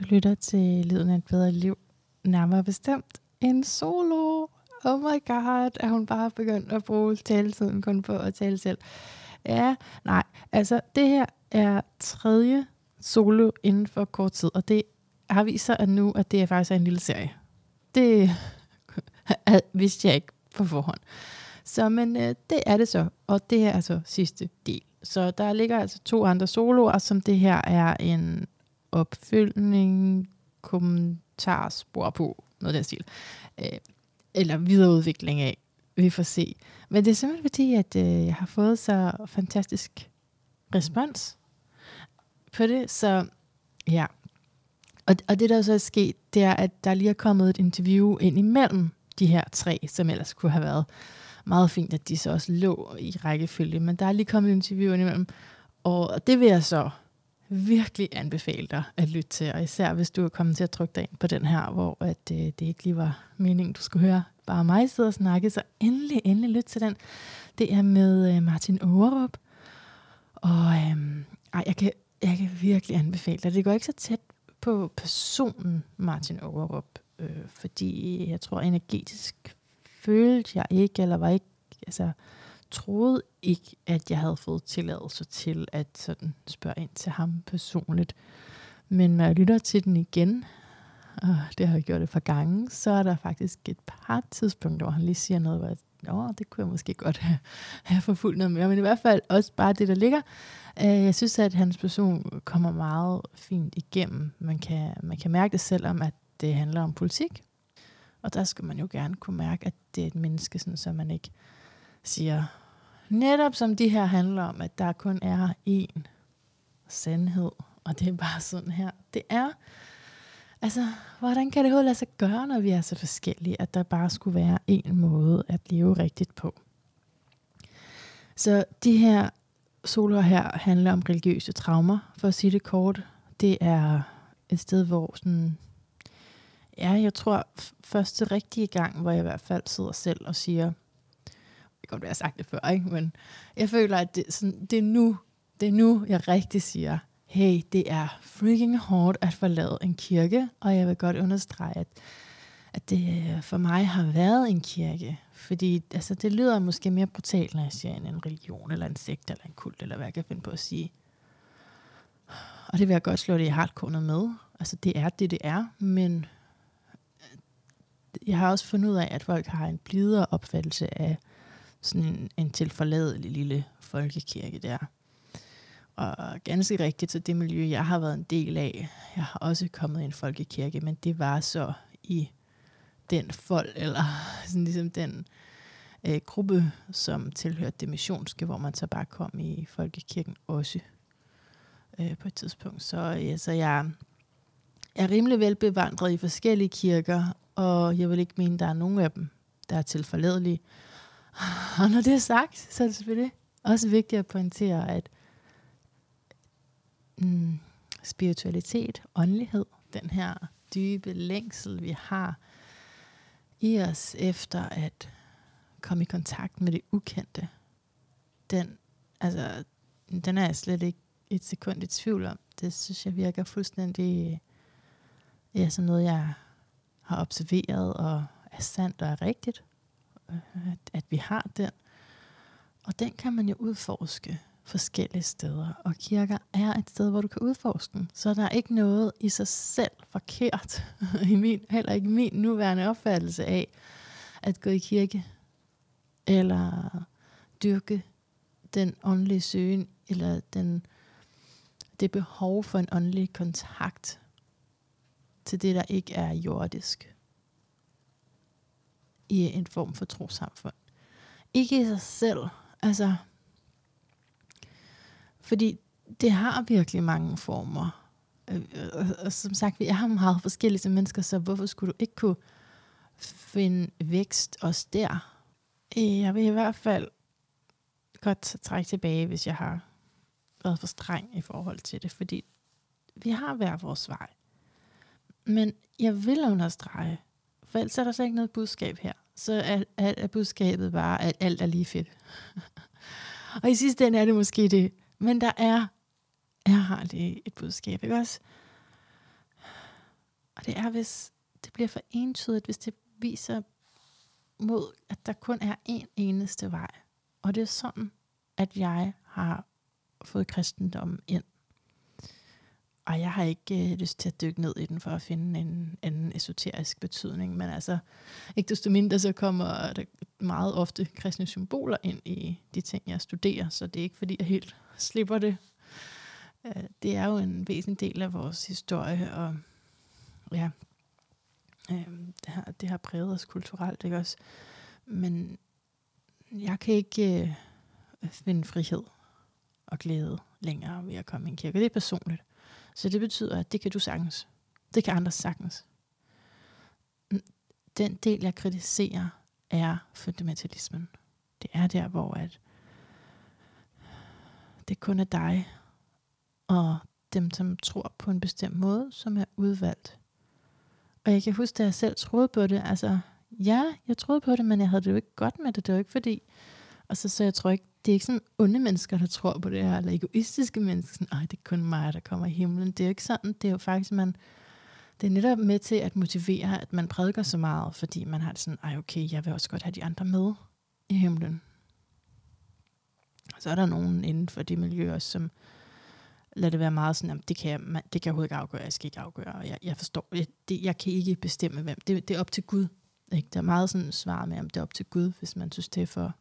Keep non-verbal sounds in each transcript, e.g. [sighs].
Du lytter til Lyden af et bedre liv. Nærmere bestemt en solo. Oh my god, er hun bare begyndt at bruge taletiden kun på at tale selv. Ja, nej, altså det her er tredje solo inden for kort tid, og det har vist sig at nu, at det er faktisk en lille serie. Det [laughs] vidste jeg ikke på forhånd. Så men øh, det er det så, og det her er så sidste del. Så der ligger altså to andre soloer, som det her er en opfølgning, kommentarspor på, noget af den stil. Øh, eller videreudvikling af. Vi får se. Men det er simpelthen fordi, at øh, jeg har fået så fantastisk respons på det, så ja. Og, og det, der så er sket, det er, at der lige er kommet et interview ind imellem de her tre, som ellers kunne have været meget fint, at de så også lå i rækkefølge. Men der er lige kommet et interview ind imellem, og det vil jeg så virkelig anbefale dig at lytte til, og især hvis du er kommet til at trykke dig ind på den her, hvor at, øh, det ikke lige var meningen, du skulle høre bare mig sidde og snakke, så endelig, endelig lyt til den. Det er med øh, Martin Overup, og øh, ej, jeg, kan, jeg kan virkelig anbefale dig. Det går ikke så tæt på personen Martin Overup, øh, fordi jeg tror energetisk følte jeg ikke, eller var ikke, altså, troede ikke, at jeg havde fået tilladelse til at sådan spørge ind til ham personligt. Men når jeg lytter til den igen, og det har jeg gjort et par gange, så er der faktisk et par tidspunkter, hvor han lige siger noget, hvor jeg, Nå, det kunne jeg måske godt have, have forfulgt noget mere. Men i hvert fald også bare det, der ligger. Øh, jeg synes, at hans person kommer meget fint igennem. Man kan, man kan mærke det selvom at det handler om politik. Og der skal man jo gerne kunne mærke, at det er et menneske, sådan, så man ikke siger, netop som de her handler om, at der kun er én sandhed, og det er bare sådan her. Det er, altså, hvordan kan det overhovedet lade sig gøre, når vi er så forskellige, at der bare skulle være én måde at leve rigtigt på? Så de her soloer her handler om religiøse traumer, for at sige det kort. Det er et sted, hvor sådan, ja, jeg tror første rigtige gang, hvor jeg i hvert fald sidder selv og siger, godt være, jeg har sagt det før, ikke? men jeg føler, at det, sådan, det, er nu, det er nu, jeg rigtig siger, hey, det er freaking hårdt at forlade en kirke, og jeg vil godt understrege, at, at det øh, for mig har været en kirke, fordi altså, det lyder måske mere brutalt, når jeg siger en, en religion, eller en sekt, eller en kult, eller hvad jeg kan finde på at sige. Og det vil jeg godt slå det i hardcore med. Altså, det er det, det er, men øh, jeg har også fundet ud af, at folk har en blidere opfattelse af sådan en, en tilforladelig lille folkekirke der. Og ganske rigtigt, så det miljø, jeg har været en del af, jeg har også kommet i en folkekirke, men det var så i den folk, eller [laughs] sådan ligesom den øh, gruppe, som tilhørte det missionske, hvor man så bare kom i folkekirken også øh, på et tidspunkt. Så, ja, så jeg er rimelig velbevandret i forskellige kirker, og jeg vil ikke mene, at der er nogen af dem, der er tilforladelige. Og når det er sagt, så er det selvfølgelig også vigtigt at pointere, at mm, spiritualitet, åndelighed, den her dybe længsel, vi har i os efter at komme i kontakt med det ukendte, den, altså, den er jeg slet ikke et sekund i tvivl om. Det synes jeg virker fuldstændig ja, som noget, jeg har observeret og er sandt og er rigtigt, at, at vi har den. Og den kan man jo udforske forskellige steder, og kirker er et sted, hvor du kan udforske den. Så der er ikke noget i sig selv forkert, [laughs] i min, heller ikke min nuværende opfattelse af at gå i kirke, eller dyrke den åndelige søgen, eller den, det behov for en åndelig kontakt til det, der ikke er jordisk i en form for trosamfund. Ikke i sig selv, altså, fordi det har virkelig mange former. Og, og som sagt, vi er meget forskellige som mennesker, så hvorfor skulle du ikke kunne finde vækst også der? Jeg vil i hvert fald godt trække tilbage, hvis jeg har været for streng i forhold til det, fordi vi har hver vores vej. Men jeg vil understrege, for ellers er der så ikke noget budskab her. Så er, er, er budskabet bare, at alt er lige fedt. [laughs] og i sidste ende er det måske det. Men der er, jeg har det et budskab, ikke også? Og det er, hvis det bliver for entydigt, hvis det viser mod, at der kun er en eneste vej. Og det er sådan, at jeg har fået kristendommen ind. Og jeg har ikke øh, lyst til at dykke ned i den for at finde en anden esoterisk betydning, men altså ikke desto mindre så kommer der meget ofte kristne symboler ind i de ting, jeg studerer, så det er ikke fordi, jeg helt slipper det. Øh, det er jo en væsentlig del af vores historie, og ja, øh, det, har, det har præget os kulturelt, ikke også? Men jeg kan ikke øh, finde frihed og glæde længere ved at komme i en kirke. Det er personligt. Så det betyder, at det kan du sagtens. Det kan andre sagtens. Mm, den del, jeg kritiserer, er fundamentalismen. Det er der, hvor at det kun er dig og dem, som tror på en bestemt måde, som er udvalgt. Og jeg kan huske, da jeg selv troede på det, altså, ja, jeg troede på det, men jeg havde det jo ikke godt med det. Det var ikke fordi, og så, så jeg tror ikke, det er ikke sådan onde mennesker, der tror på det her, eller egoistiske mennesker, sådan, Ej, det er kun mig, der kommer i himlen. Det er jo ikke sådan, det er jo faktisk, man, det er netop med til at motivere, at man prædiker så meget, fordi man har det sådan, ej okay, jeg vil også godt have de andre med i himlen. Så er der nogen inden for det miljø også, som lader det være meget sådan, at det kan, jeg, man, det kan jeg overhovedet ikke afgøre, jeg skal ikke afgøre, og jeg, jeg forstår, jeg, det, jeg kan ikke bestemme, hvem. Det, det er op til Gud. Ikke? Der er meget sådan svar med, om det er op til Gud, hvis man synes, det er for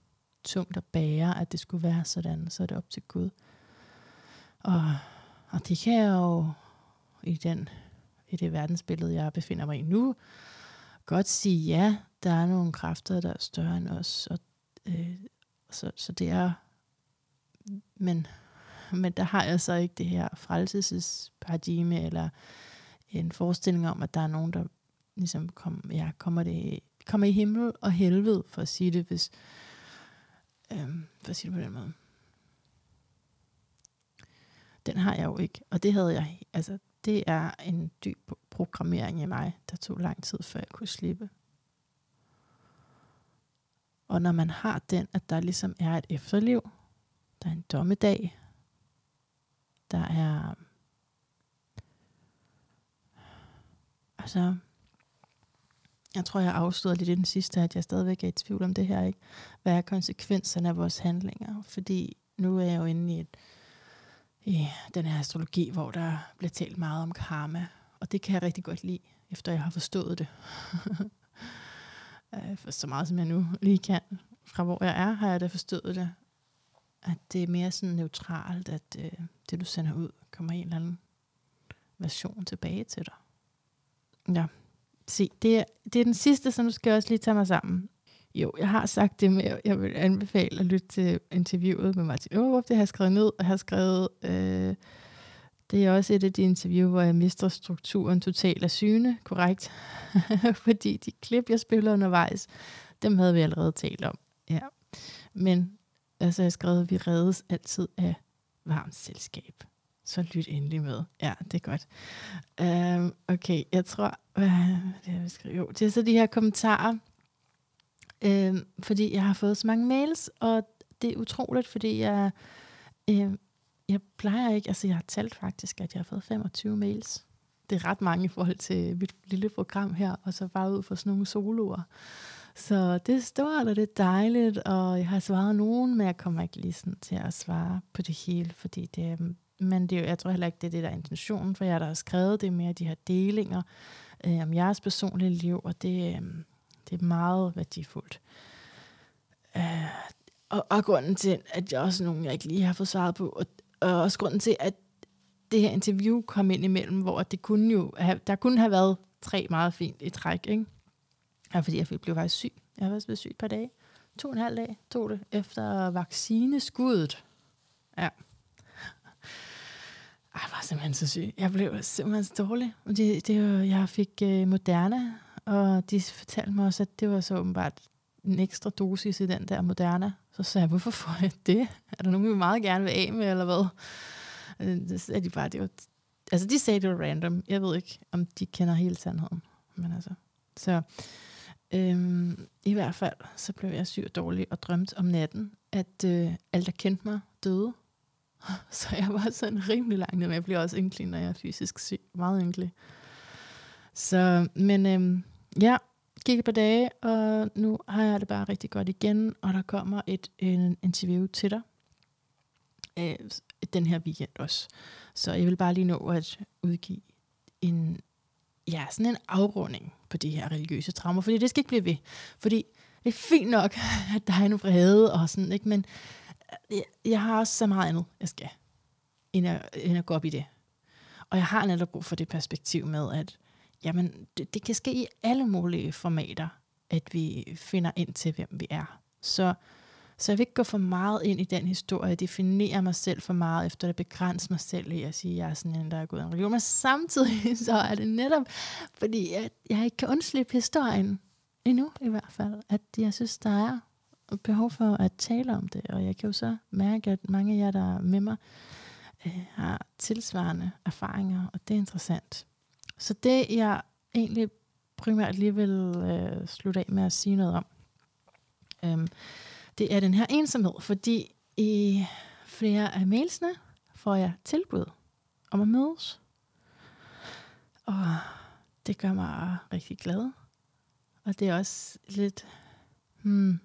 tungt at bære, at det skulle være sådan, så er det op til Gud. Og, og det kan jeg jo i, den, i det verdensbillede, jeg befinder mig i nu, godt sige, ja, der er nogle kræfter, der er større end os, og, øh, så, så det er, men, men der har jeg så ikke det her frelsesparadigme, eller en forestilling om, at der er nogen, der ligesom kom, ja, kommer, det, kommer i himmel og helvede, for at sige det, hvis, Øhm, for at sige det på den måde. Den har jeg jo ikke, og det havde jeg, altså det er en dyb programmering i mig, der tog lang tid, før jeg kunne slippe. Og når man har den, at der ligesom er et efterliv, der er en dommedag, der er, altså, jeg tror, jeg afslørede lidt i den sidste, at jeg stadigvæk er i tvivl om det her. Ikke? Hvad er konsekvenserne af vores handlinger? Fordi nu er jeg jo inde i, et, i den her astrologi, hvor der bliver talt meget om karma. Og det kan jeg rigtig godt lide, efter jeg har forstået det. [laughs] Øh, for så meget som jeg nu lige kan. Fra hvor jeg er, har jeg da forstået det. At det er mere sådan neutralt, at øh, det du sender ud, kommer en eller anden version tilbage til dig. Ja, se, det er, det er den sidste, så nu skal jeg også lige tage mig sammen. Jo, jeg har sagt det med, jeg vil anbefale at lytte til interviewet med Martin Aarup. Det har jeg skrevet ned, og jeg har skrevet, øh, det er også et af de interview, hvor jeg mister strukturen totalt af syne, korrekt? [laughs] Fordi de klip, jeg spiller undervejs, dem havde vi allerede talt om. Ja. Men altså, jeg har skrevet, at vi reddes altid af varmt selskab så lyt endelig med. Ja, det er godt. Um, okay, jeg tror, hvad det er, jeg skrive? Jo, det er så de her kommentarer, um, fordi jeg har fået så mange mails, og det er utroligt, fordi jeg, um, jeg plejer ikke, altså jeg har talt faktisk, at jeg har fået 25 mails. Det er ret mange i forhold til mit lille program her, og så bare ud for sådan nogle soloer. Så det er stort, og det er dejligt, og jeg har svaret nogen, men jeg kommer ikke lige sådan til at svare på det hele, fordi det, men det, jo jeg tror heller ikke, det er det, der er intentionen for jer, der har skrevet. Det er mere de her delinger øh, om jeres personlige liv, og det, øh, det er meget værdifuldt. Øh, og, og grunden til, at jeg også nogen, jeg ikke lige har fået svaret på, og, og også grunden til, at det her interview kom ind imellem, hvor det kunne jo have, der kunne have været tre meget fint i træk, ikke? Ja, fordi jeg blev faktisk syg. Jeg har været syg et par dage. To og en halv dag tog det efter vaccineskuddet. Ja. Jeg var simpelthen så syg. Jeg blev simpelthen så dårlig. Det, det var, jeg fik øh, Moderna, og de fortalte mig også, at det var så åbenbart en ekstra dosis i den der Moderna. Så sagde jeg, hvorfor får jeg det? Er der nogen, vi meget gerne vil af med, eller hvad? Øh, det sagde de bare, det var... Altså, de sagde, det var random. Jeg ved ikke, om de kender hele sandheden. Men altså... Så øhm, i hvert fald, så blev jeg syg og dårlig og drømte om natten, at øh, alle, der kendte mig, døde. [laughs] Så jeg var sådan rimelig langt ned, men jeg bliver også ynkelig, når jeg er fysisk syg. Meget ynkelig. Så, men øhm, ja, gik et par dage, og nu har jeg det bare rigtig godt igen, og der kommer et en interview til dig øh, den her weekend også. Så jeg vil bare lige nå at udgive en, ja, sådan en afrunding på de her religiøse traumer, fordi det skal ikke blive ved. Fordi det er fint nok, [laughs] at der er en vrede og sådan, ikke? men jeg, jeg har også så meget andet, jeg skal, end at, end at gå op i det. Og jeg har netop brug for det perspektiv med, at jamen, det, det kan ske i alle mulige formater, at vi finder ind til, hvem vi er. Så, så jeg vil ikke gå for meget ind i den historie, definere mig selv for meget, efter at begrænse mig selv i at sige, at jeg er sådan en, der er gået en religion. Men samtidig [laughs] så er det netop, fordi jeg, jeg ikke kan undslippe historien, endnu i hvert fald, at jeg synes, der er behov for at tale om det. Og jeg kan jo så mærke, at mange af jer, der er med mig, øh, har tilsvarende erfaringer, og det er interessant. Så det, jeg egentlig primært lige vil øh, slutte af med at sige noget om, øh, det er den her ensomhed, fordi i flere af mailsene får jeg tilbud om at mødes. Og det gør mig rigtig glad. Og det er også lidt hmm,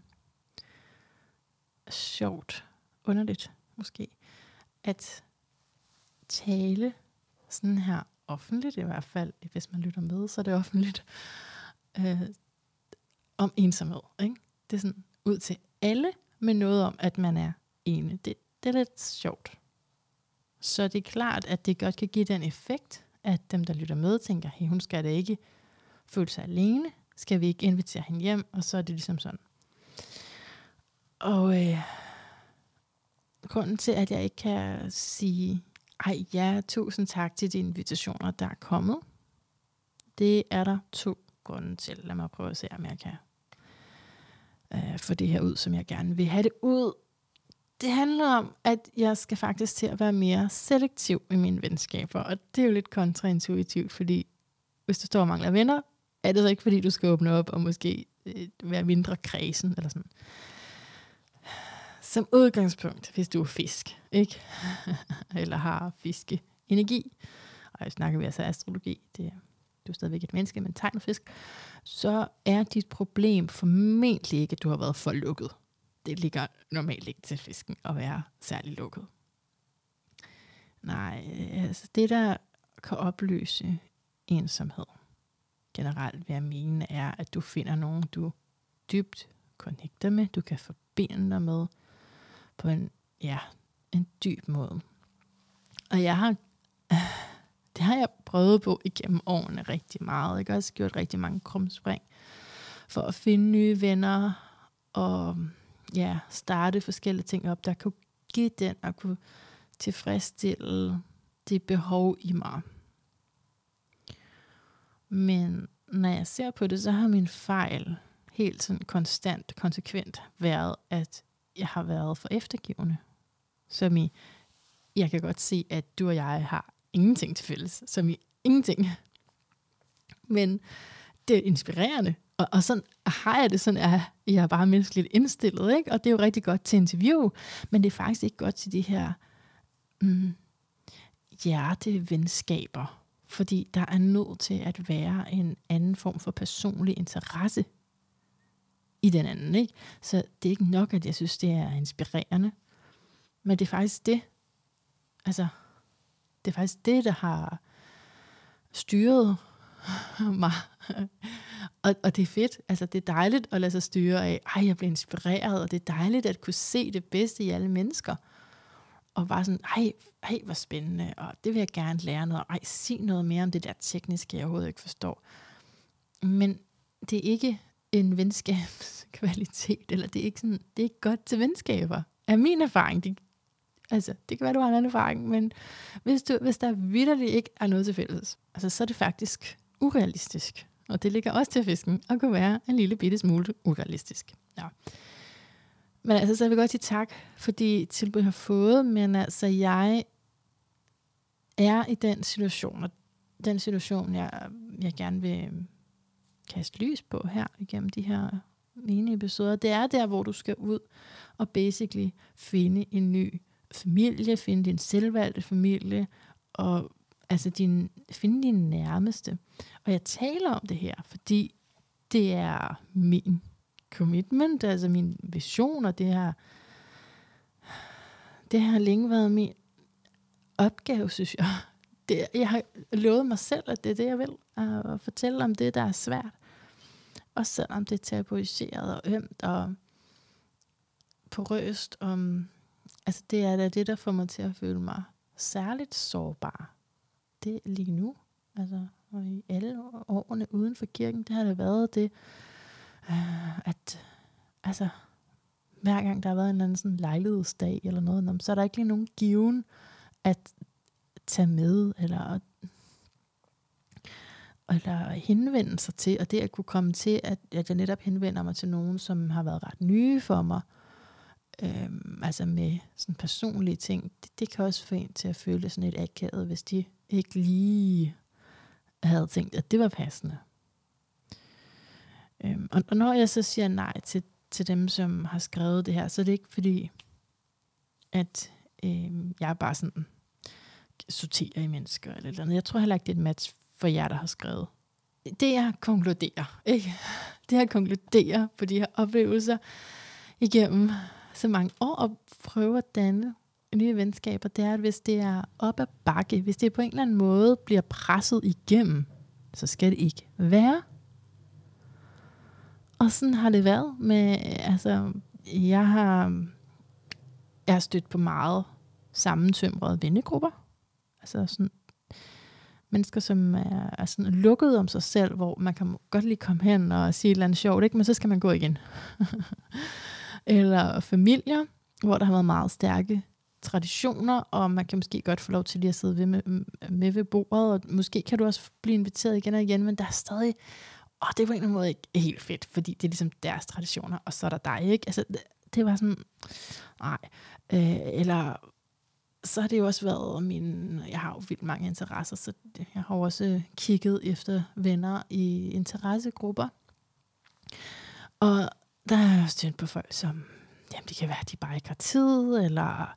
sjovt, underligt måske, at tale sådan her offentligt i hvert fald, hvis man lytter med, så er det offentligt, øh, om ensomhed. Ikke? Det er sådan ud til alle med noget om, at man er ene. Det, det er lidt sjovt. Så det er klart, at det godt kan give den effekt, at dem, der lytter med, tænker, hey, hun skal da ikke føle sig alene. Skal vi ikke invitere hende hjem? Og så er det ligesom sådan. Og øh, grunden til, at jeg ikke kan sige, ej ja, tusind tak til de invitationer, der er kommet, det er der to grunde til. Lad mig prøve at se, om jeg kan øh, få det her ud, som jeg gerne vil have det ud. Det handler om, at jeg skal faktisk til at være mere selektiv i mine venskaber, og det er jo lidt kontraintuitivt, fordi hvis du står og mangler venner, er det så ikke, fordi du skal åbne op og måske øh, være mindre kredsen, eller sådan. Som udgangspunkt, hvis du er fisk, ikke? [laughs] eller har fiske energi, og jeg snakker vi altså astrologi, det du er stadigvæk et menneske, men tegn fisk, så er dit problem formentlig ikke, at du har været for lukket. Det ligger normalt ikke til fisken at være særlig lukket. Nej, altså det der kan opløse ensomhed, generelt vil jeg mene, er, at du finder nogen, du dybt connecter med, du kan forbinde dig med på en, ja, en dyb måde. Og jeg har, [sighs] det har jeg prøvet på igennem årene rigtig meget. Jeg har også gjort rigtig mange krumspring for at finde nye venner og ja, starte forskellige ting op, der kunne give den og kunne tilfredsstille det behov i mig. Men når jeg ser på det, så har min fejl helt sådan konstant, konsekvent været, at jeg har været for eftergivende. Som i, jeg kan godt se, at du og jeg har ingenting til fælles. Som i ingenting. Men det er inspirerende. Og, og sådan har jeg det sådan, at jeg er bare menneskeligt indstillet. Ikke? Og det er jo rigtig godt til interview. Men det er faktisk ikke godt til de her mm, hjertevenskaber fordi der er nødt til at være en anden form for personlig interesse i den anden. Ikke? Så det er ikke nok, at jeg synes, det er inspirerende. Men det er faktisk det, altså, det er faktisk det, der har styret mig. og, og det er fedt. Altså, det er dejligt at lade sig styre af, ej, jeg bliver inspireret, og det er dejligt at kunne se det bedste i alle mennesker og bare sådan, ej, ej, hvor spændende, og det vil jeg gerne lære noget, ej, sig noget mere om det der tekniske, jeg overhovedet ikke forstår. Men det er ikke en kvalitet, eller det er ikke, sådan, det er ikke godt til venskaber, er min erfaring. Det, altså, det kan være, du har en anden erfaring, men hvis, du, hvis der vidderligt ikke er noget til fælles, altså, så er det faktisk urealistisk. Og det ligger også til fisken at kunne være en lille bitte smule urealistisk. Ja. Men altså, så jeg godt sige tak for de tilbud, jeg har fået, men altså, jeg er i den situation, og den situation, jeg, jeg gerne vil øh, kaste lys på her igennem de her mine episoder, det er der, hvor du skal ud og basically finde en ny familie, finde din selvvalgte familie, og altså din, finde din nærmeste. Og jeg taler om det her, fordi det er min commitment, altså min vision, og det har, det har længe været min opgave, synes jeg. Det, jeg har lovet mig selv, at det er det, jeg vil. At fortælle om det, der er svært. Og selvom det er tabuiseret og ømt og porøst. Om, altså det er da det, der får mig til at føle mig særligt sårbar. Det lige nu. Altså, og i alle årene uden for kirken, det har det været det, øh, at altså, hver gang der har været en eller anden sådan lejlighedsdag eller noget, så er der ikke lige nogen given at tage med, eller eller henvende sig til, og det at kunne komme til, at, at jeg netop henvender mig til nogen, som har været ret nye for mig, øhm, altså med sådan personlige ting, det, det kan også få en til at føle sådan et akavet, hvis de ikke lige havde tænkt, at det var passende. Øhm, og, og når jeg så siger nej til, til dem, som har skrevet det her, så er det ikke fordi, at øhm, jeg er bare sådan sorterer i mennesker eller, eller andet. Jeg tror heller ikke, det er et match for jer, der har skrevet. Det jeg konkluderer, ikke? Det jeg konkluderer på de her oplevelser igennem så mange år og prøve at danne nye venskaber, det er, at hvis det er op ad bakke, hvis det på en eller anden måde bliver presset igennem, så skal det ikke være. Og sådan har det været med, altså, jeg har, jeg har stødt på meget sammentømrede vennegrupper. Altså sådan mennesker, som er, er sådan lukket om sig selv, hvor man kan godt lige komme hen og sige et eller andet sjovt, ikke? men så skal man gå igen. [laughs] eller familier, hvor der har været meget stærke traditioner, og man kan måske godt få lov til lige at sidde ved med, med ved bordet, og måske kan du også blive inviteret igen og igen, men der er stadig, og det er på en eller anden måde ikke helt fedt, fordi det er ligesom deres traditioner, og så er der dig, ikke? Altså, det, det var sådan, nej, øh, eller så har det jo også været min, jeg har jo vildt mange interesser, så jeg har også kigget efter venner i interessegrupper. Og der er jeg også tænkt på folk, som, jamen det kan være, at de bare ikke har tid, eller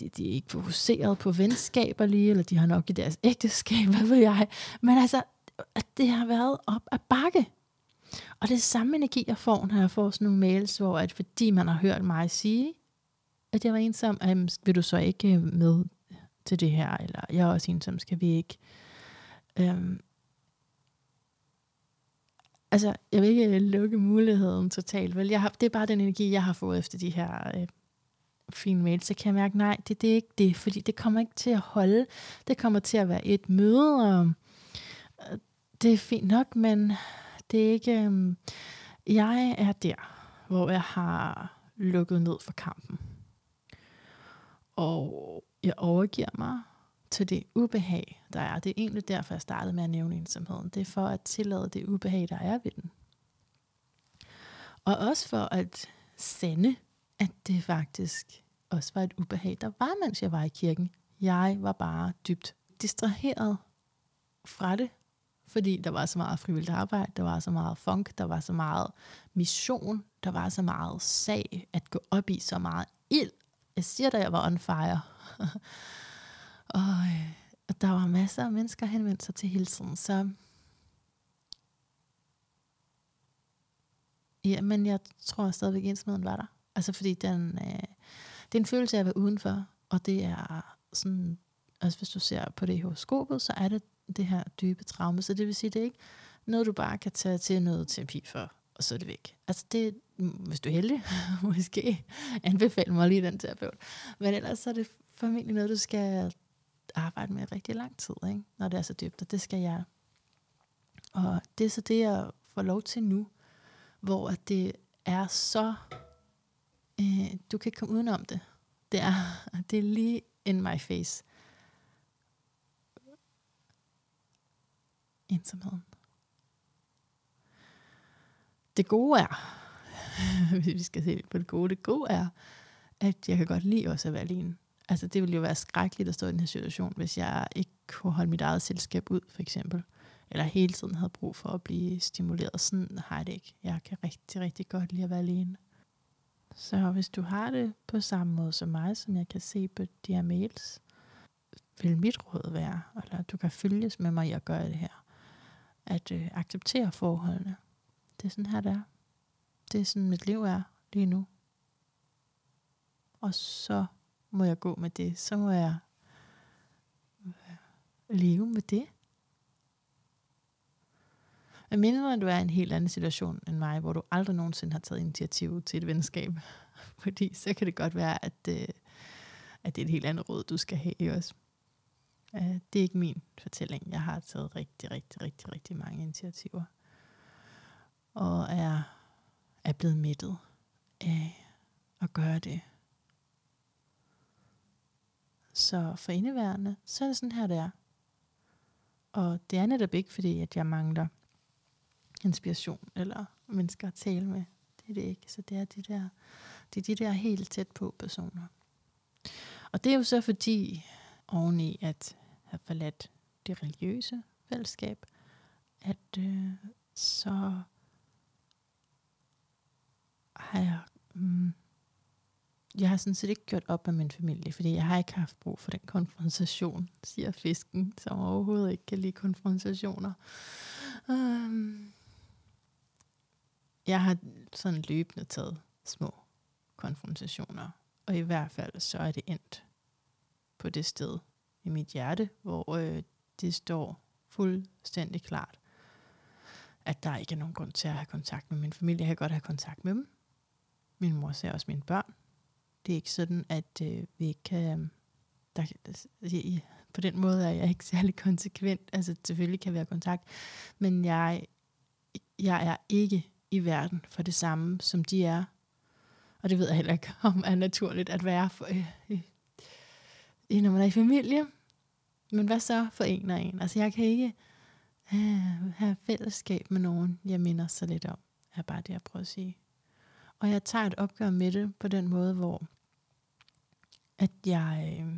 de, de er ikke fokuseret på venskaber lige, eller de har nok i deres ægteskab, [laughs] hvad ved jeg. Men altså, at det har været op ad bakke. Og det er samme energi, jeg får, når jeg får sådan nogle mails, hvor at fordi man har hørt mig sige, at jeg var ensom, um, vil du så ikke øh, med til det her, eller jeg er også ensom, skal vi ikke? Um, altså, jeg vil ikke øh, lukke muligheden totalt, vel? Jeg har, det er bare den energi, jeg har fået efter de her øh, fine mails, så kan jeg mærke, nej, det, det er ikke det, fordi det kommer ikke til at holde. Det kommer til at være et møde, og øh, det er fint nok, men det er ikke... Øh, jeg er der, hvor jeg har lukket ned for kampen. Og jeg overgiver mig til det ubehag, der er. Det er egentlig derfor, jeg startede med at nævne ensomheden. Det er for at tillade det ubehag, der er ved den. Og også for at sende, at det faktisk også var et ubehag, der var, mens jeg var i kirken. Jeg var bare dybt distraheret fra det, fordi der var så meget frivilligt arbejde, der var så meget funk, der var så meget mission, der var så meget sag at gå op i, så meget ild. Jeg siger da, jeg var on fire. [laughs] og, øh, der var masser af mennesker henvendt sig til hele tiden, så ja, men jeg tror stadigvæk, ensomheden var der. Altså fordi den, øh, det er en følelse af at være udenfor, og det er sådan, altså hvis du ser på det i horoskopet, så er det det her dybe traume. Så det vil sige, det er ikke noget, du bare kan tage til noget terapi for, og så er det væk. Altså det, hvis du er heldig, [laughs] måske anbefale mig lige den terapeut. Men ellers så er det formentlig noget, du skal arbejde med rigtig lang tid, ikke? når det er så dybt, og det skal jeg. Og det er så det, jeg får lov til nu, hvor det er så, øh, du kan ikke komme udenom det. Det er, [laughs] det er lige in my face. ensomheden. Det gode er, hvis [laughs] vi skal se på det gode, det gode er, at jeg kan godt lide også at være alene. Altså det ville jo være skrækkeligt at stå i den her situation, hvis jeg ikke kunne holde mit eget selskab ud, for eksempel. Eller hele tiden havde brug for at blive stimuleret. Sådan har jeg det ikke. Jeg kan rigtig, rigtig godt lide at være alene. Så hvis du har det på samme måde som mig, som jeg kan se på de her mails, vil mit råd være, eller du kan følges med mig i at gøre det her, at øh, acceptere forholdene. Det er sådan her, det er. Det er sådan, mit liv er lige nu. Og så må jeg gå med det. Så må jeg leve med det. Jeg mindre, at du er i en helt anden situation end mig, hvor du aldrig nogensinde har taget initiativ til et venskab. [laughs] Fordi så kan det godt være, at, øh, at det er et helt andet råd, du skal have også. Øh, det er ikke min fortælling. Jeg har taget rigtig, rigtig, rigtig, rigtig mange initiativer. Og er, er blevet mættet af at gøre det. Så for indeværende, så er det sådan her, det er. Og det er netop ikke fordi, at jeg mangler inspiration eller mennesker at tale med. Det er det ikke. Så det er de der, det er de der helt tæt på personer. Og det er jo så fordi, oveni at have forladt det religiøse fællesskab, at øh, så har jeg, mm, jeg har sådan set ikke gjort op med min familie, fordi jeg har ikke haft brug for den konfrontation, siger fisken, som overhovedet ikke kan lide konfrontationer. Um, jeg har sådan løbende taget små konfrontationer, og i hvert fald så er det endt på det sted i mit hjerte, hvor øh, det står fuldstændig klart, at der ikke er nogen grund til at have kontakt med min familie. Jeg kan godt have kontakt med dem. Min mor ser også mine børn. Det er ikke sådan, at øh, vi ikke kan... Øhm, der, altså, der, på den måde er jeg ikke [laughs] særlig konsekvent. Altså selvfølgelig kan vi have kontakt, men jeg, jeg er ikke i verden for det samme, som de er. Og det ved jeg heller ikke, [laughs] om er naturligt at være, for, øh, øh, øh, når man er i familie. Men hvad så for en og en? Altså jeg kan ikke øh, have fællesskab med nogen, jeg minder så lidt om, er bare det, jeg prøver at sige. Og jeg tager et opgør med det på den måde, hvor at jeg, øh,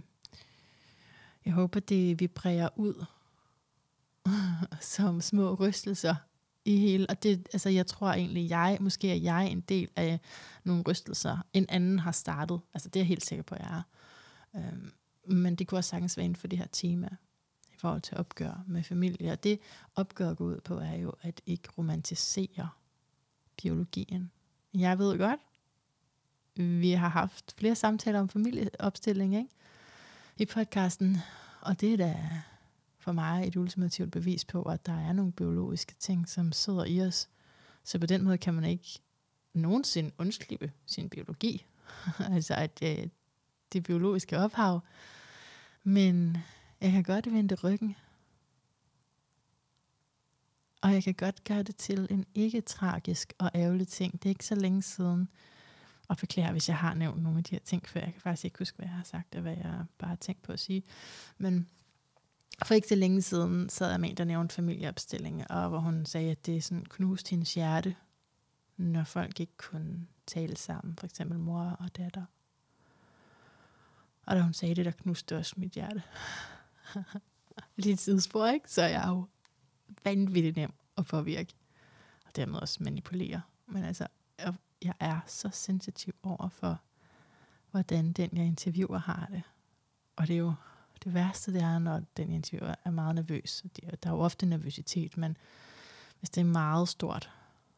jeg håber, det vibrerer ud [laughs] som små rystelser i hele, og det, altså jeg tror egentlig, jeg, måske er jeg en del af nogle rystelser, en anden har startet. Altså det er jeg helt sikker på, at jeg er. Øhm, men det kunne også sagtens være inden for det her tema, i forhold til opgør med familie. Og det opgør går ud på, er jo at ikke romantisere biologien. Jeg ved godt, vi har haft flere samtaler om familieopstilling ikke? i podcasten, og det er da for mig et ultimativt bevis på, at der er nogle biologiske ting, som sidder i os. Så på den måde kan man ikke nogensinde undslippe sin biologi. [laughs] altså at øh, det biologiske ophav. Men jeg kan godt vende ryggen. Og jeg kan godt gøre det til en ikke tragisk og ærgerlig ting. Det er ikke så længe siden. Og forklare, hvis jeg har nævnt nogle af de her ting før. Jeg kan faktisk ikke huske, hvad jeg har sagt, og hvad jeg bare har tænkt på at sige. Men for ikke så længe siden sad jeg med en, der nævnte familieopstilling, og hvor hun sagde, at det sådan knuste hendes hjerte, når folk ikke kunne tale sammen, for eksempel mor og datter. Og da hun sagde det, der knuste også mit hjerte. [laughs] Lidt tidsspor, ikke? Så jeg er jo vanvittigt nem at påvirke, og dermed også manipulere. Men altså, jeg, er så sensitiv over for, hvordan den, jeg interviewer, har det. Og det er jo det værste, det er, når den interviewer er meget nervøs. Der er jo ofte nervøsitet, men hvis det er meget stort,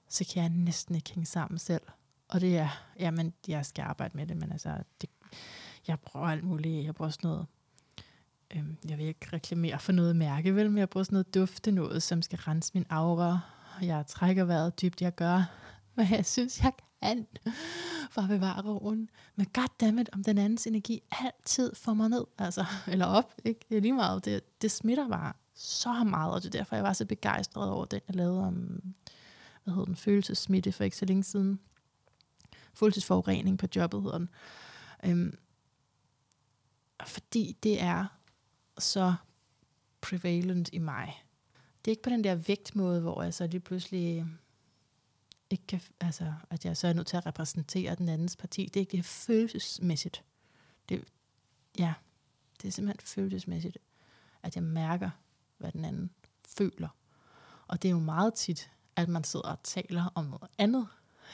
så kan jeg næsten ikke hænge sammen selv. Og det er, jamen, jeg skal arbejde med det, men altså, det, jeg bruger alt muligt. Jeg bruger sådan noget, øhm, jeg vil ikke reklamere for noget mærke, vel, men jeg bruger sådan noget dufte noget, som skal rense min aura. Jeg trækker vejret dybt, jeg gør, [laughs] hvad jeg synes, jeg kan for at bevare roen. Men goddammit, om den andens energi altid får mig ned, altså, [laughs] eller op, ikke? Det er lige meget, det, det smitter bare så meget, og det er derfor, jeg var så begejstret over den, jeg lavede om, hvad hedder den, følelsesmitte for ikke så længe siden. Følelsesforurening på jobbet hedder den. Øhm, fordi det er så prevalent i mig. Det er ikke på den der vægtmåde, hvor jeg så lige pludselig ikke kan, altså, at jeg så er nødt til at repræsentere den andens parti. Det er ikke følelsesmæssigt. Det, ja, det er simpelthen følelsesmæssigt, at jeg mærker, hvad den anden føler. Og det er jo meget tit, at man sidder og taler om noget andet,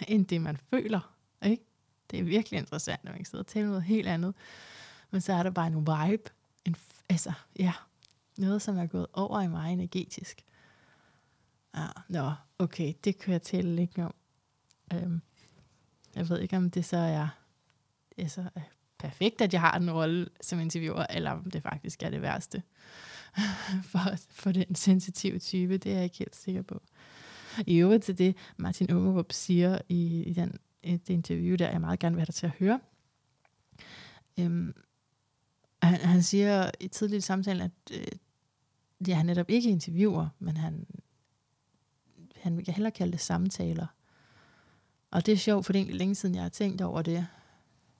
end det man føler. Ikke? Det er virkelig interessant, når man sidder og taler noget helt andet. Men så er der bare en vibe, en, altså, ja, noget, som er gået over i mig energetisk. Ah, nå, okay, det kan jeg tale lidt om. Øhm, jeg ved ikke, om det så er, altså, perfekt, at jeg har en rolle som interviewer, eller om det faktisk er det værste [laughs] for, for den sensitive type. Det er jeg ikke helt sikker på. I øvrigt til det, Martin Ungerup siger i, i den, det interview, der jeg meget gerne vil have dig til at høre. Øhm, han, han siger i tidligere samtalen, at øh, ja, han netop ikke interviewer, men han, han vil hellere kalde det samtaler. Og det er sjovt, for det er egentlig længe siden, jeg har tænkt over det,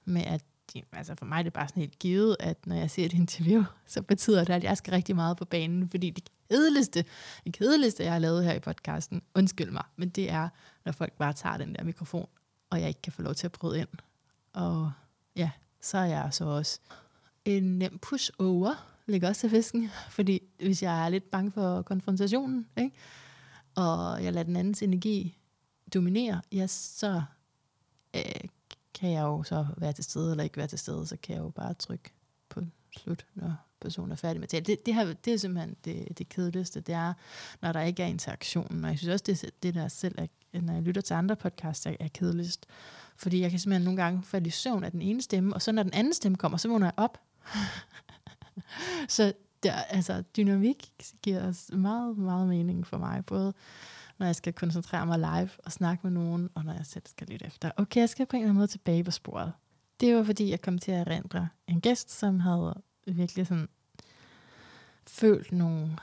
med at altså for mig er det bare sådan helt givet, at når jeg ser et interview, så betyder det, at jeg skal rigtig meget på banen, fordi det kedeligste, det kedeligste, jeg har lavet her i podcasten, undskyld mig, men det er, når folk bare tager den der mikrofon, og jeg ikke kan få lov til at bryde ind. Og ja, så er jeg så også en nem push-over, ligger også til fisken, fordi hvis jeg er lidt bange for konfrontationen, ikke? og jeg lader den andens energi dominere, ja, så øh, kan jeg jo så være til stede eller ikke være til stede, så kan jeg jo bare trykke på slut, når personen er færdig med det. Det, det, her, det er simpelthen det, det kedeligste, det er, når der ikke er interaktion. Og jeg synes også, det, det der selv, er, når jeg lytter til andre podcasts, er, er kedeligst. Fordi jeg kan simpelthen nogle gange falde i søvn af den ene stemme, og så når den anden stemme kommer, så vågner jeg op. [laughs] så der, altså, dynamik giver os meget, meget mening for mig. Både når jeg skal koncentrere mig live og snakke med nogen, og når jeg selv skal lytte efter. Okay, jeg skal på en eller anden måde tilbage på sporet. Det var fordi, jeg kom til at erindre en gæst, som havde virkelig sådan følt nogle,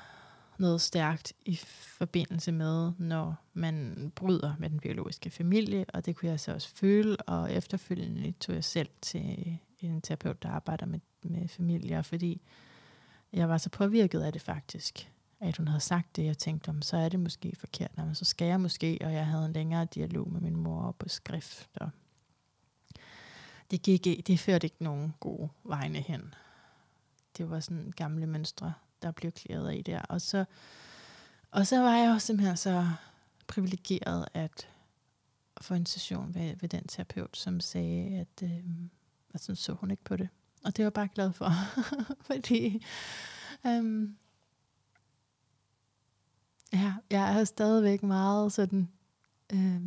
noget stærkt i forbindelse med, når man bryder med den biologiske familie, og det kunne jeg så også føle, og efterfølgende tog jeg selv til en terapeut, der arbejder med, med familier, fordi jeg var så påvirket af det faktisk at hun havde sagt det, jeg tænkte om, så er det måske forkert, men så skal jeg måske, og jeg havde en længere dialog med min mor på skrift, og det, gik, det førte ikke nogen gode vegne hen. Det var sådan gamle mønstre, der blev klæret af der. Og så, og så var jeg også simpelthen så privilegeret at få en session ved, ved den terapeut, som sagde, at, øh, og sådan så hun ikke på det. Og det var jeg bare glad for, [laughs] fordi øh, Ja, jeg er stadigvæk meget sådan øh,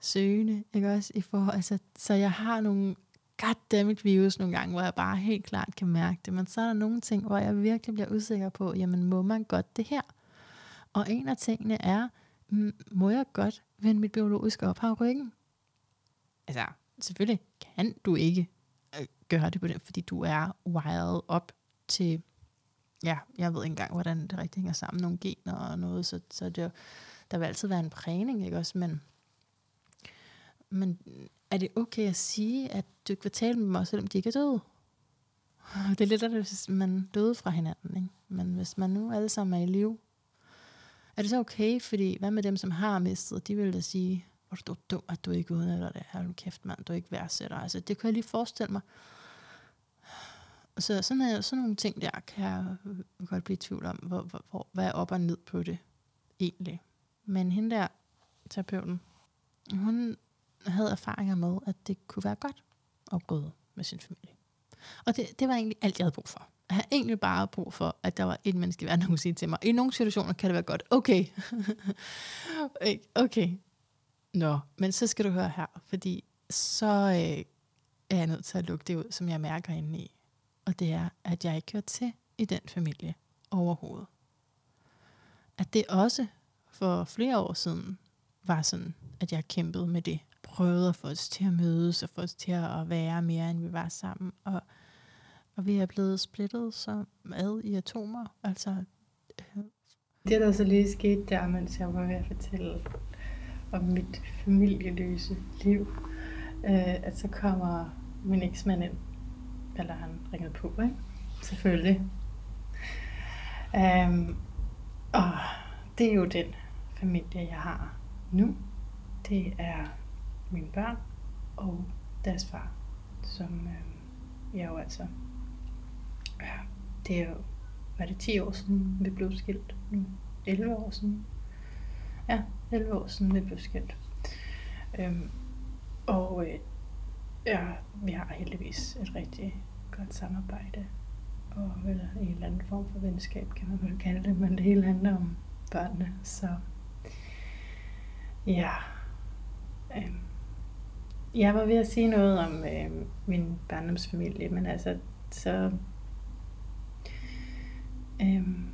søgende, ikke også? I forhold, altså, så jeg har nogle goddammit virus nogle gange, hvor jeg bare helt klart kan mærke det. Men så er der nogle ting, hvor jeg virkelig bliver usikker på, jamen må man godt det her? Og en af tingene er, mm, må jeg godt vende mit biologiske ophav ryggen? Altså, selvfølgelig kan du ikke øh, gøre det på den, fordi du er wired op til ja, jeg ved ikke engang, hvordan det rigtig hænger sammen, nogle gener og noget, så, så det, der vil altid være en prægning, ikke også, men, men er det okay at sige, at du ikke vil tale med mig, selvom de ikke er døde? [laughs] Det er lidt af det, hvis man døde fra hinanden, ikke? men hvis man nu alle sammen er i live, er det så okay, fordi hvad med dem, som har mistet, de vil da sige, hvor du er dum, at du ikke udnytter det, hold kæft mand, du ikke værdsætter. Altså det kan jeg lige forestille mig, så sådan, er, sådan nogle ting der, kan jeg godt blive i tvivl om, hvor, hvor, hvor, hvad er op og ned på det egentlig. Men hende der, terapeuten, hun havde erfaringer med, at det kunne være godt at bryde med sin familie. Og det, det var egentlig alt, jeg havde brug for. Jeg havde egentlig bare brug for, at der var et menneske i verden, der kunne sige til mig, i nogle situationer kan det være godt. Okay. [laughs] okay. Nå, men så skal du høre her, fordi så øh, er jeg nødt til at lukke det ud, som jeg mærker inde i og det er, at jeg ikke hører til i den familie overhovedet. At det også for flere år siden var sådan, at jeg kæmpede med det. Prøvede at få os til at mødes og få os til at være mere, end vi var sammen. Og, og vi er blevet splittet som ad i atomer. Altså, øh. Det, der så lige skete der, mens jeg var ved at fortælle om mit familieløse liv, øh, at så kommer min eksmand ind eller han ringede på, ikke? Selvfølgelig. Um, og det er jo den familie, jeg har nu. Det er mine børn og deres far, som øh, jeg jo altså... Ja, det er jo... Var det 10 år siden, vi blev skilt nu? 11 år siden? Ja, 11 år siden, vi blev skilt. Øhm, og øh, ja, vi har heldigvis et rigtig godt samarbejde. og eller en eller anden form for venskab, kan man vel kalde det, men det hele handler om børnene, så ja. Øhm. Jeg var ved at sige noget om øh, min barndomsfamilie, men altså, så... Øhm,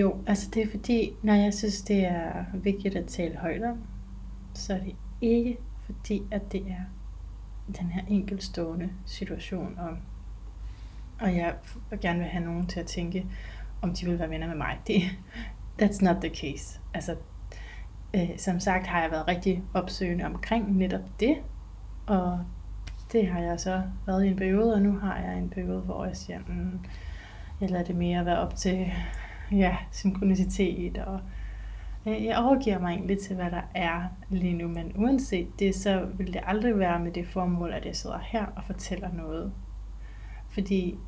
jo, altså det er fordi, når jeg synes, det er vigtigt at tale højt om, så er det ikke fordi, at det er den her enkeltstående situation, og, og jeg gerne vil have nogen til at tænke, om de vil være venner med mig. Det, that's not the case. Altså, øh, som sagt har jeg været rigtig opsøgende omkring netop det, og det har jeg så været i en periode, og nu har jeg en periode, hvor jeg siger, mm, jeg lader det mere være op til ja, synkronicitet, og øh, jeg overgiver mig egentlig til, hvad der er lige nu, men uanset det, så vil det aldrig være med det formål, at jeg sidder her og fortæller noget. Fordi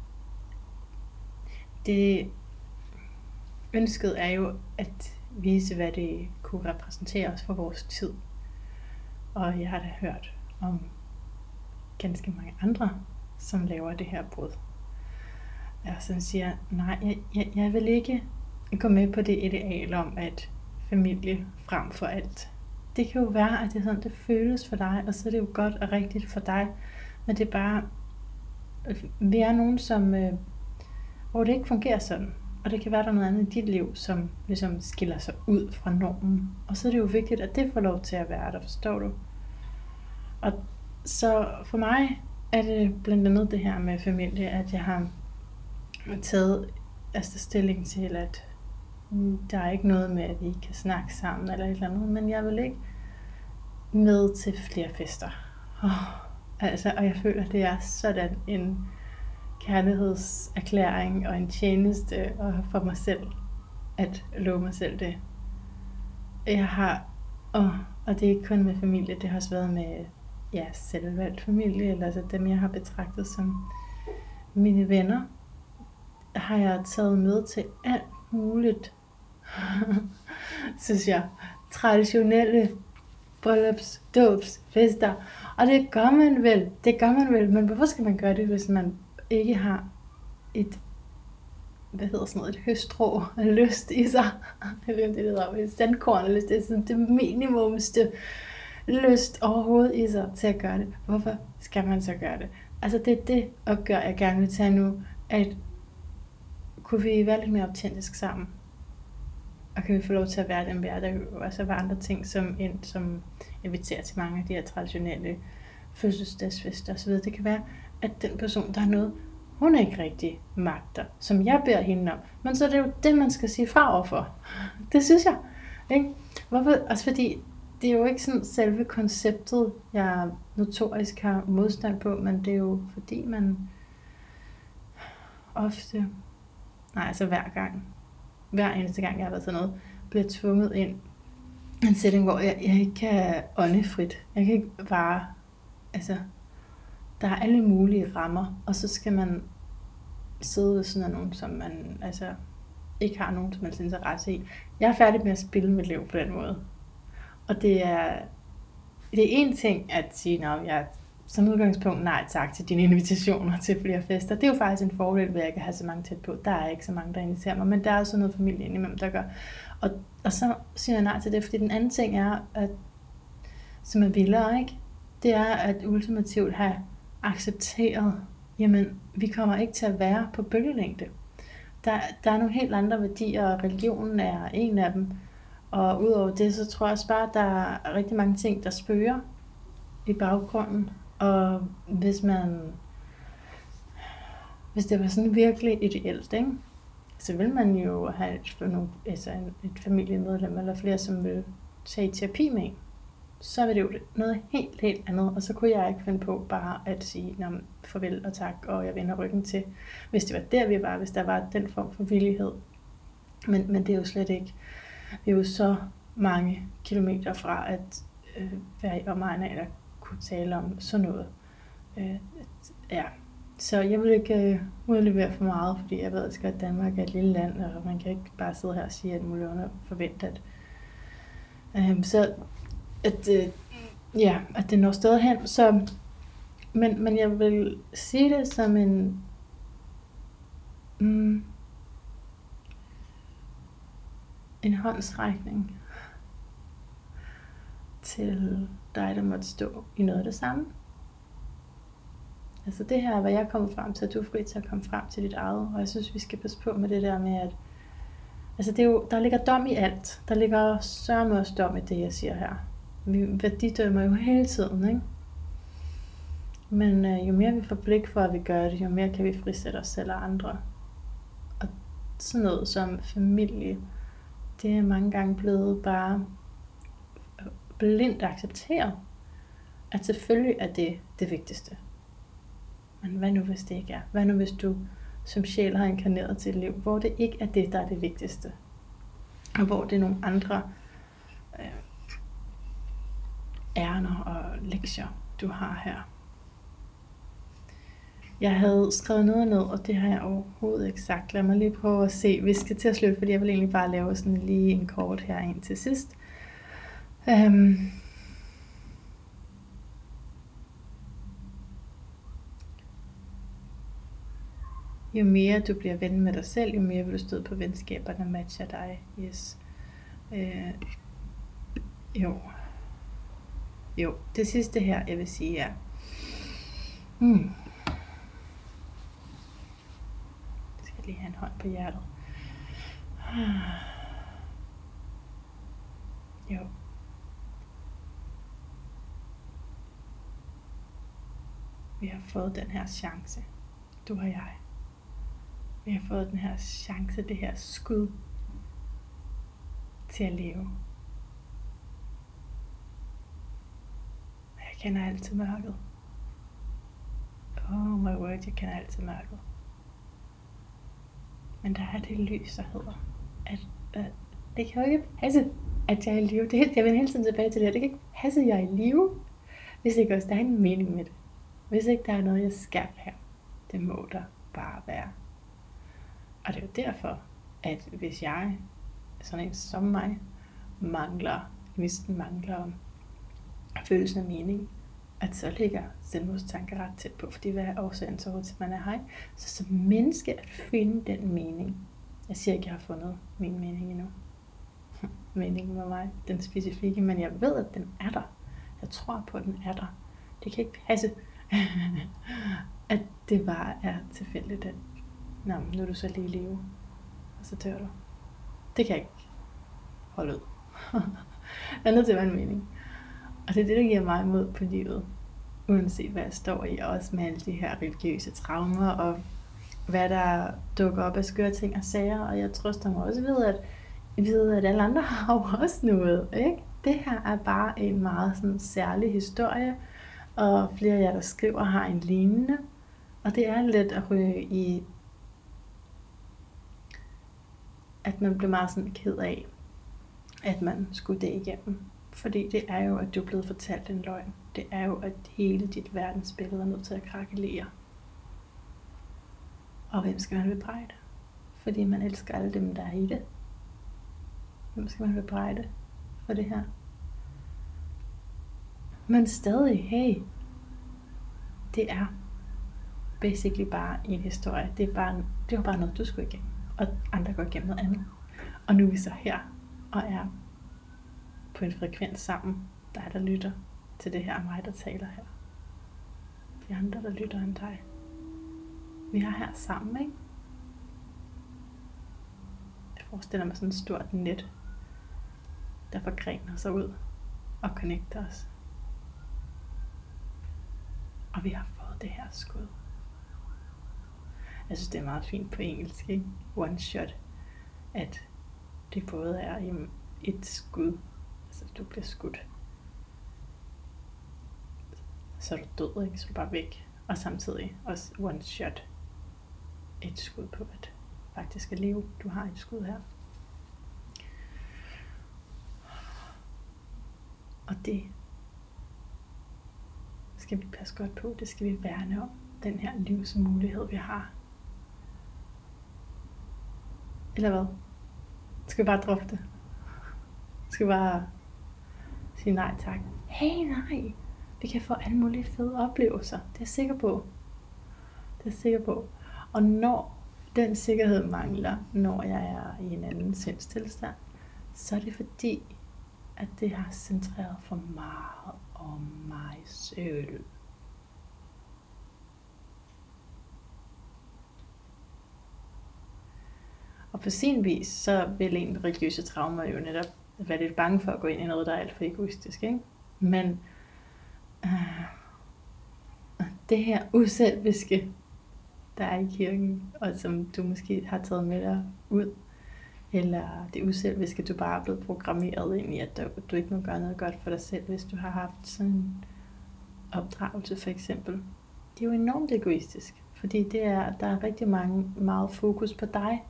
det ønsket er jo at vise, hvad det kunne repræsentere os for vores tid. Og jeg har da hørt om ganske mange andre, som laver det her brud. Og som siger, nej, jeg, jeg, jeg vil ikke gå med på det ideal om, at familie frem for alt. Det kan jo være, at det sådan, det føles for dig, og så er det jo godt og rigtigt for dig. Men det er bare, øh, vi er nogen, som, øh, hvor det ikke fungerer sådan. Og det kan være, der er noget andet i dit liv, som ligesom skiller sig ud fra normen. Og så er det jo vigtigt, at det får lov til at være der, forstår du? Og så for mig er det blandt andet det her med familie, at jeg har taget altså stilling til, at der er ikke noget med, at vi kan snakke sammen eller et eller andet, men jeg vil ikke med til flere fester. Oh, altså, og jeg føler, det er sådan en kærlighedserklæring og en tjeneste og for mig selv at love mig selv det. Jeg har, oh, og det er ikke kun med familie, det har også været med ja, selvvalgt familie, eller altså dem, jeg har betragtet som mine venner, har jeg taget med til alt muligt, [laughs] synes jeg, traditionelle bryllups, dåbs, fester. Og det gør man vel, det gør man vel, men hvorfor skal man gøre det, hvis man ikke har et, hvad hedder sådan noget, et høstrå lyst i sig? [laughs] Jeg ved ikke, det hedder, et sandkorn, lyst. det er sådan det minimumste lyst overhovedet i sig til at gøre det. Hvorfor skal man så gøre det? Altså det er det opgør, jeg gerne vil tage nu, at kunne vi være lidt mere autentisk sammen? Og kan vi få lov til at være den vi er, der er også var andre ting, som, ind, som inviterer til mange af de her traditionelle fødselsdagsfester osv. Det kan være, at den person, der har noget, hun ikke rigtig magter, som jeg beder hende om. Men så er det jo det, man skal sige fra overfor. Det synes jeg. Ikke? Hvorfor? Også fordi, det er jo ikke sådan selve konceptet, jeg notorisk har modstand på, men det er jo fordi, man ofte, nej altså hver gang, hver eneste gang, jeg har været sådan noget, bliver tvunget ind i en setting, hvor jeg, jeg ikke kan ånde frit. Jeg kan ikke bare, altså, der er alle mulige rammer, og så skal man sidde ved sådan nogen, som man altså, ikke har nogen som helst interesse i. Jeg er færdig med at spille mit liv på den måde. Og det er, det er en ting at sige, at jeg som udgangspunkt nej tak til dine invitationer til flere fester. Det er jo faktisk en fordel ved, at jeg kan have så mange tæt på. Der er ikke så mange, der inviterer mig, men der er også noget familie indimellem, der gør. Og, og så siger jeg nej til det, fordi den anden ting er, at, som er vildere, ikke? det er at ultimativt have accepteret, jamen, vi kommer ikke til at være på bølgelængde. Der, der er nogle helt andre værdier, og religionen er en af dem. Og udover det, så tror jeg også bare, at der er rigtig mange ting, der spørger i baggrunden. Og hvis man... Hvis det var sådan virkelig ideelt, ikke? så vil man jo have et, nogle, altså et familiemedlem eller flere, som vil tage terapi med så vil det jo noget helt, helt andet. Og så kunne jeg ikke finde på bare at sige farvel og tak, og jeg vender ryggen til, hvis det var der, vi var, hvis der var den form for villighed. Men, men det er jo slet ikke. Vi er jo så mange kilometer fra at øh, være i omegn af eller kunne tale om sådan noget. Øh, ja. Så jeg vil ikke øh, udlevere for meget, fordi jeg ved at Danmark er et lille land, og man kan ikke bare sidde her og sige, at muligheden forventer, at øh, så at, øh, ja, at det når stadig hen. Så, men, men jeg vil sige det som en mm, en håndsrækning til dig, der måtte stå i noget af det samme. Altså det her er, hvad jeg er kommet frem til, at du er fri til at komme frem til dit eget. Og jeg synes, vi skal passe på med det der med, at altså det er jo, der ligger dom i alt. Der ligger sørme også dom i det, jeg siger her. Vi værdidømmer jo hele tiden, ikke? Men øh, jo mere vi får blik for, at vi gør det, jo mere kan vi frisætte os selv og andre. Og sådan noget som familie, det er mange gange blevet bare blindt acceptere, at selvfølgelig er det det vigtigste. Men hvad nu hvis det ikke er? Hvad nu hvis du som sjæl har inkarneret til et liv, hvor det ikke er det, der er det vigtigste? Og hvor det er nogle andre øh, ærner og lektier, du har her. Jeg havde skrevet noget ned, og det har jeg overhovedet ikke sagt. Lad mig lige prøve at se. Vi skal til at slutte, fordi jeg vil egentlig bare lave sådan lige en kort her ind til sidst. Øhm. jo mere du bliver ven med dig selv, jo mere vil du støde på venskaber, der matcher dig. Yes. Øh. jo. Jo, det sidste her, jeg vil sige er, hmm. Skal lige have en hånd på hjertet. Ah. Jo. Vi har fået den her chance. Du og jeg. Vi har fået den her chance, det her skud til at leve. Jeg kender altid mørket. Oh my word, jeg kender altid mørket. Men der er det lys, der hedder, at, at det kan jo ikke passe, at jeg er i live. Det, jeg vender hele tiden tilbage til det her. Det kan ikke passe, at jeg er i live, hvis ikke også der er en mening med det. Hvis ikke der er noget, jeg skal her. Det må der bare være. Og det er jo derfor, at hvis jeg, sådan en som mig, mangler, hvis den mangler følelsen af mening, at så ligger selvmordstanker ret tæt på, fordi hvad er årsagen til, at man er hej? Så som menneske at finde den mening. Jeg siger ikke, at jeg har fundet min mening endnu. [laughs] Meningen med mig, den specifikke, men jeg ved, at den er der. Jeg tror på, at den er der. Det kan ikke passe, [laughs] at det bare er tilfældigt, at Nå, nu er du så lige i live, og så dør du. Det kan jeg ikke holde ud. [laughs] jeg er nødt til at være en mening. Og det er det, der giver mig mod på livet. Uanset hvad jeg står i, også med alle de her religiøse traumer, og hvad der dukker op af skøre ting og sager. Og jeg trøster mig også ved, at, ved, at alle andre [laughs] har jo også noget. Ikke? Det her er bare en meget sådan, særlig historie, og flere af jer, der skriver, har en lignende. Og det er lidt at ryge i, at man bliver meget sådan ked af, at man skulle det igennem. Fordi det er jo, at du er blevet fortalt en løgn. Det er jo, at hele dit verdensbillede er nødt til at krakelere. Og hvem skal man bebrejde? Fordi man elsker alle dem, der er i det. Hvem skal man bebrejde for det her? Men stadig, hey, det er basically bare en historie. Det er, bare, det var bare noget, du skulle igennem. Og andre går igennem noget andet. Og nu er vi så her og er på en frekvens sammen, dig der lytter til det her, mig der taler her. De andre der lytter end dig. Vi er her sammen, ikke? Jeg forestiller mig sådan et stort net, der forgrener sig ud og connecter os. Og vi har fået det her skud. Jeg synes, det er meget fint på engelsk, ikke? One shot. At det både er et skud, Altså, du bliver skudt. Så er du død, ikke? Så er du bare væk. Og samtidig også one shot. Et skud på, at faktisk er leve. Du har et skud her. Og det skal vi passe godt på. Det skal vi værne om. Den her livsmulighed, vi har. Eller hvad? Skal vi bare droppe det? Skal vi bare sige nej tak. Hey nej, vi kan få alle mulige fede oplevelser. Det er jeg sikker på. Det er jeg sikker på. Og når den sikkerhed mangler, når jeg er i en anden sindstilstand, så er det fordi, at det har centreret for meget om mig selv. Og på sin vis, så vil en religiøse traumer jo netop være lidt bange for at gå ind i noget, der er alt for egoistisk. Ikke? Men øh, det her uselviske, der er i kirken, og som du måske har taget med dig ud, eller det uselviske, du bare er blevet programmeret ind i, at du, du ikke må gøre noget godt for dig selv, hvis du har haft sådan en opdragelse for eksempel. Det er jo enormt egoistisk, fordi det er, der er rigtig mange, meget fokus på dig.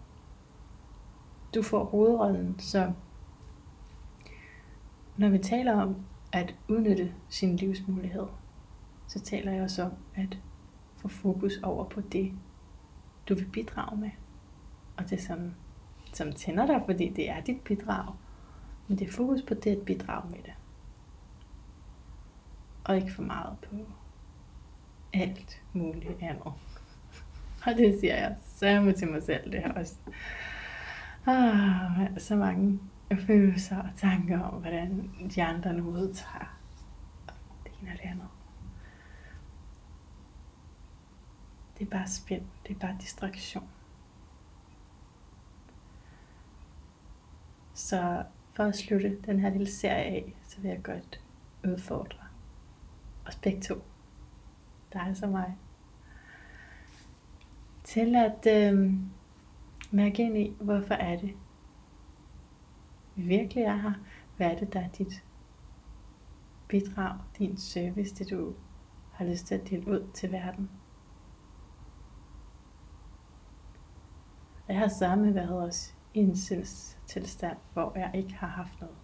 Du får hovedrollen, så når vi taler om at udnytte sin livsmulighed, så taler jeg også om at få fokus over på det, du vil bidrage med. Og det, som, som tænder dig, fordi det er dit bidrag. Men det er fokus på det at bidrage med det. Og ikke for meget på alt muligt andet. Og det siger jeg samme til mig selv, det her også. Ah, så mange følelser og tanker om, hvordan de andre nu udtager det ene og det andet. Det er bare spænd, det er bare distraktion. Så for at slutte den her lille serie af, så vil jeg godt udfordre os begge to, dig og mig, til at øh, mærke ind i, hvorfor er det, vi virkelig er her. Hvad er det, der er dit bidrag, din service, det du har lyst til at dele ud til verden? Jeg har samme været også i en tilstand, hvor jeg ikke har haft noget.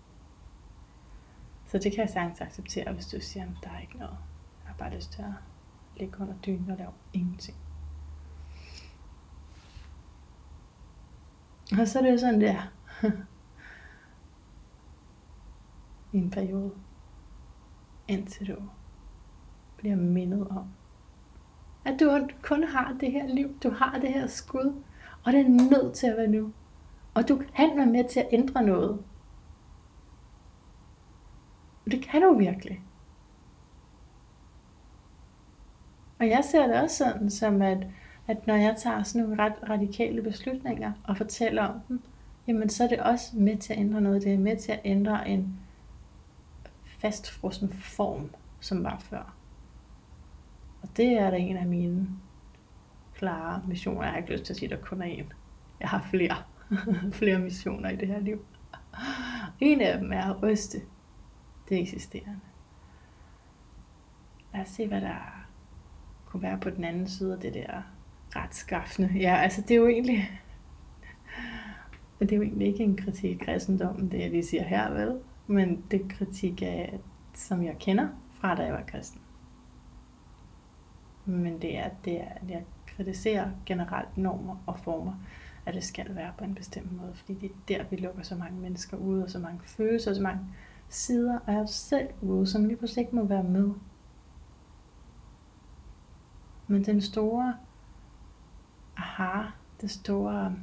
Så det kan jeg sagtens acceptere, hvis du siger, at der er ikke noget. Jeg har bare lyst til at ligge under dynen og lave ingenting. Og så er det jo sådan der. [laughs] I en periode. Indtil du bliver mindet om, at du kun har det her liv. Du har det her skud. Og det er nødt til at være nu. Og du kan være med til at ændre noget. Det kan du virkelig. Og jeg ser det også sådan, som at, at når jeg tager sådan nogle ret radikale beslutninger og fortæller om dem, jamen så er det også med til at ændre noget. Det er med til at ændre en fastfrossen form, som var før. Og det er da en af mine klare missioner. Jeg har ikke lyst til at sige, at der kun er en. Jeg har flere, [laughs] flere missioner i det her liv. En af dem er at ryste det eksisterende. Lad os se, hvad der kunne være på den anden side af det der retskaffende. Ja, altså det er jo egentlig, [laughs] det er jo egentlig ikke en kritik af kristendommen, det jeg lige siger her, vel? Men det er kritik af, som jeg kender fra da jeg var kristen. Men det er, det er, jeg kritiserer generelt normer og former, at det skal være på en bestemt måde, fordi det er der, vi lukker så mange mennesker ud, og så mange følelser, og så mange sider af os selv ude, som lige pludselig ikke må være med. Men den store aha, det store,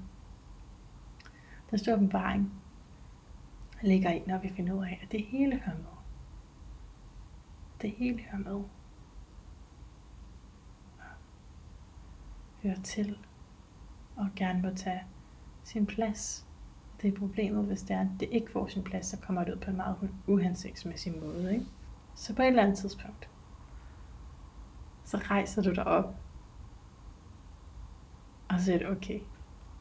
den store åbenbaring, ligger i, når vi finder ud af, at det hele hører med. Det hele hører med. Hører til og gerne må tage sin plads. Det er problemet, hvis det er, at det ikke får sin plads, så kommer det ud på en meget uhensigtsmæssig måde. Ikke? Så på et eller andet tidspunkt, så rejser du dig op, og så siger du, okay,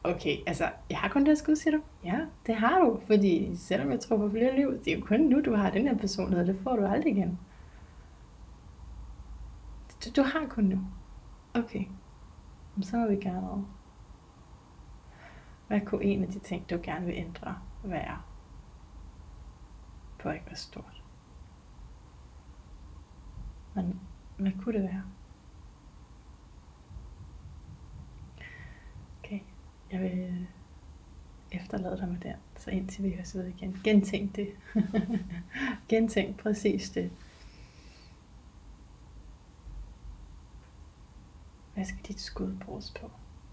Okay, altså, jeg har kun det skud, siger du? Ja, det har du, fordi selvom jeg tror på flere liv, det er jo kun nu, du har den her personlighed, det får du aldrig igen. Du, du har kun nu. Okay, så må vi gerne over. Hvad kunne en af de ting, du gerne vil ændre, være? På ikke være stort. Men hvad kunne det være? Okay, Jeg vil efterlade dig med den, så indtil vi høres ved igen. Gentænk det. [laughs] Gentænk præcis det. Hvad skal dit skud bruges på?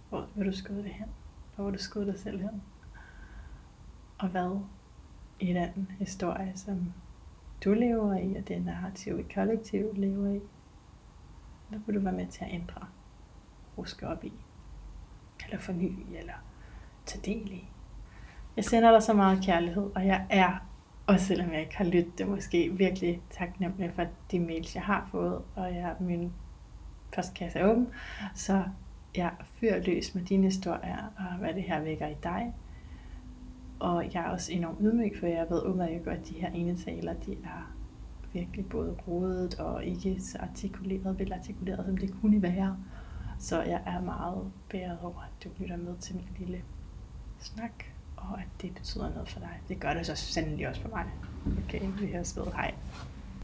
Hvor vil du skyde det hen? Hvor du skrive dig selv hen? Og hvad i den historie, som du lever i, og det narrativ, i kollektiv lever i, hvad vil du være med til at ændre, ruske op i, eller forny, eller tage del i? Jeg sender dig så meget kærlighed, og jeg er, og selvom jeg ikke har lyttet det måske, virkelig taknemmelig for de mails, jeg har fået, og jeg, min postkasse er åben, så jeg fyrer løs med dine historier, og hvad det her vækker i dig. Og jeg er også enormt ydmyg, for jeg ved udmærket godt, at de her ene taler, de er virkelig både rodet og ikke så artikuleret, velartikuleret, som det kunne være. Så jeg er meget bæret over, at du lytter med til min lille snak, og at det betyder noget for dig. Det gør det så sandelig også for mig. Okay, vi har spillet hej.